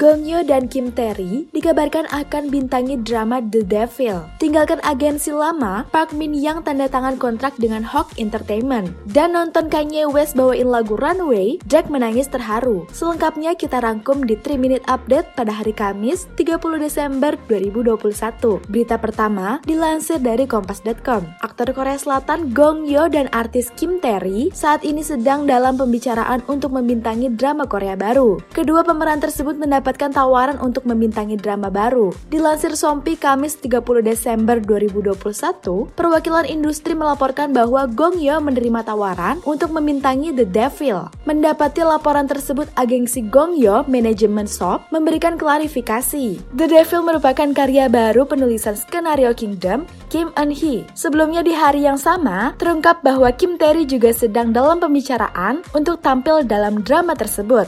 Gong Yoo dan Kim Tae-ri dikabarkan akan bintangi drama The Devil. Tinggalkan agensi lama, Park Min Yang tanda tangan kontrak dengan Hawk Entertainment. Dan nonton Kanye West bawain lagu Runway, Jack menangis terharu. Selengkapnya kita rangkum di 3 Minute Update pada hari Kamis 30 Desember 2021. Berita pertama dilansir dari Kompas.com. Aktor Korea Selatan Gong Yoo dan artis Kim Tae-ri saat ini sedang dalam pembicaraan untuk membintangi drama Korea baru. Kedua pemeran tersebut mendapat mendapatkan tawaran untuk membintangi drama baru. Dilansir Sompi Kamis 30 Desember 2021, perwakilan industri melaporkan bahwa Gong Yoo menerima tawaran untuk membintangi The Devil. Mendapati laporan tersebut, agensi Gong Yoo Management Shop memberikan klarifikasi. The Devil merupakan karya baru penulisan skenario Kingdom Kim Eun Hee. Sebelumnya di hari yang sama, terungkap bahwa Kim Tae-ri juga sedang dalam pembicaraan untuk tampil dalam drama tersebut.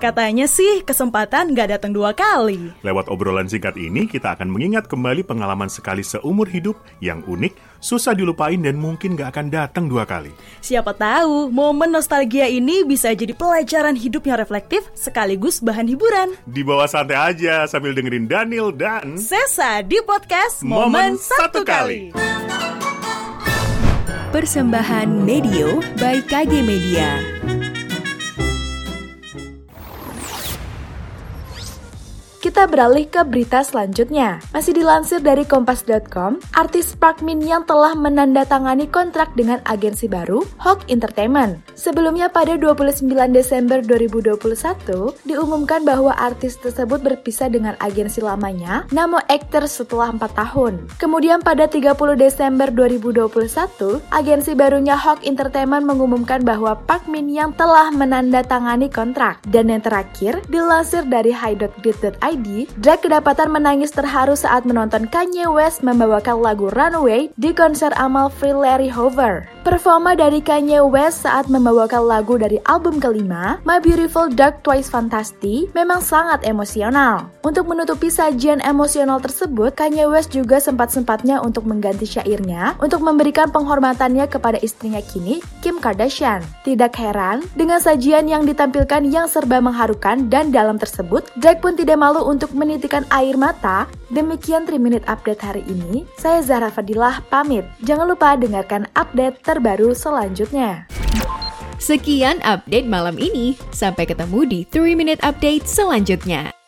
Katanya sih kesempatan gak datang dua kali. Lewat obrolan singkat ini, kita akan mengingat kembali pengalaman sekali seumur hidup yang unik, susah dilupain dan mungkin gak akan datang dua kali. Siapa tahu momen nostalgia ini bisa jadi pelajaran hidup yang reflektif sekaligus bahan hiburan. Di bawah santai aja sambil dengerin Daniel dan Sesa di podcast Momen, Satu Kali. Persembahan Medio by KG Media Kita beralih ke berita selanjutnya. Masih dilansir dari kompas.com, artis Park Min yang telah menandatangani kontrak dengan agensi baru, Hawk Entertainment. Sebelumnya pada 29 Desember 2021, diumumkan bahwa artis tersebut berpisah dengan agensi lamanya, Namo Actors setelah 4 tahun. Kemudian pada 30 Desember 2021, agensi barunya Hawk Entertainment mengumumkan bahwa Park Min yang telah menandatangani kontrak. Dan yang terakhir, dilansir dari high.grid.id ID, Drake kedapatan menangis terharu saat menonton Kanye West membawakan lagu Runaway di konser amal Free Larry Hoover. Performa dari Kanye West saat membawakan lagu dari album kelima, My Beautiful Dark Twice Fantasy, memang sangat emosional. Untuk menutupi sajian emosional tersebut, Kanye West juga sempat-sempatnya untuk mengganti syairnya untuk memberikan penghormatannya kepada istrinya kini, Kim Kardashian. Tidak heran, dengan sajian yang ditampilkan yang serba mengharukan dan dalam tersebut, Drake pun tidak malu untuk menitikan air mata. Demikian 3 Minute Update hari ini. Saya Zahra Fadilah pamit. Jangan lupa dengarkan update terbaru selanjutnya. Sekian update malam ini. Sampai ketemu di 3 Minute Update selanjutnya.